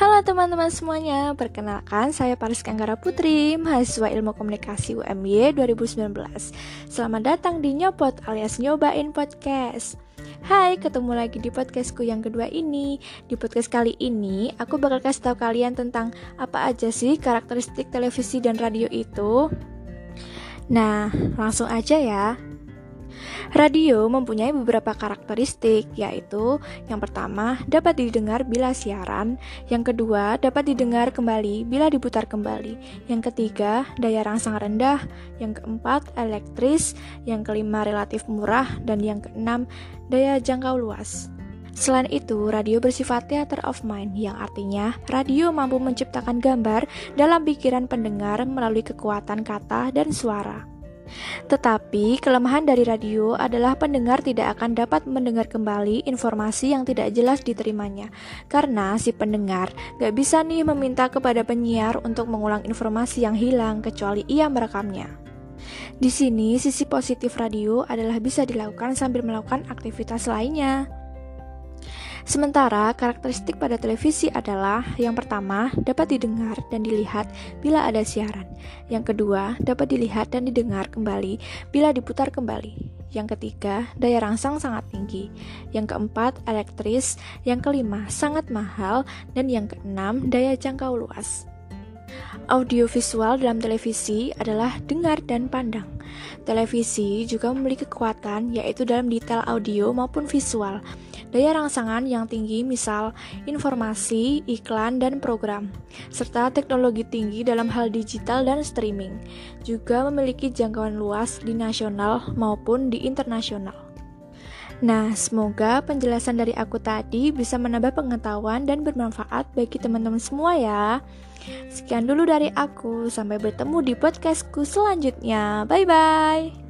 Halo teman-teman semuanya, perkenalkan saya Paris Kanggara Putri, mahasiswa Ilmu Komunikasi UMY 2019. Selamat datang di Nyopot alias Nyobain Podcast. Hai, ketemu lagi di podcastku yang kedua ini. Di podcast kali ini, aku bakal kasih tahu kalian tentang apa aja sih karakteristik televisi dan radio itu. Nah, langsung aja ya. Radio mempunyai beberapa karakteristik, yaitu yang pertama dapat didengar bila siaran, yang kedua dapat didengar kembali bila diputar kembali, yang ketiga daya rangsang rendah, yang keempat elektris, yang kelima relatif murah, dan yang keenam daya jangkau luas. Selain itu, radio bersifat theater of mind, yang artinya radio mampu menciptakan gambar dalam pikiran pendengar melalui kekuatan kata dan suara. Tetapi, kelemahan dari radio adalah pendengar tidak akan dapat mendengar kembali informasi yang tidak jelas diterimanya, karena si pendengar gak bisa nih meminta kepada penyiar untuk mengulang informasi yang hilang kecuali ia merekamnya. Di sini, sisi positif radio adalah bisa dilakukan sambil melakukan aktivitas lainnya. Sementara karakteristik pada televisi adalah yang pertama dapat didengar dan dilihat bila ada siaran. Yang kedua dapat dilihat dan didengar kembali bila diputar kembali. Yang ketiga, daya rangsang sangat tinggi. Yang keempat, elektris. Yang kelima, sangat mahal. Dan yang keenam, daya jangkau luas. Audiovisual dalam televisi adalah dengar dan pandang. Televisi juga memiliki kekuatan yaitu dalam detail audio maupun visual. Daya rangsangan yang tinggi misal informasi, iklan, dan program, serta teknologi tinggi dalam hal digital dan streaming. Juga memiliki jangkauan luas di nasional maupun di internasional. Nah, semoga penjelasan dari aku tadi bisa menambah pengetahuan dan bermanfaat bagi teman-teman semua ya. Sekian dulu dari aku, sampai bertemu di podcastku selanjutnya. Bye bye.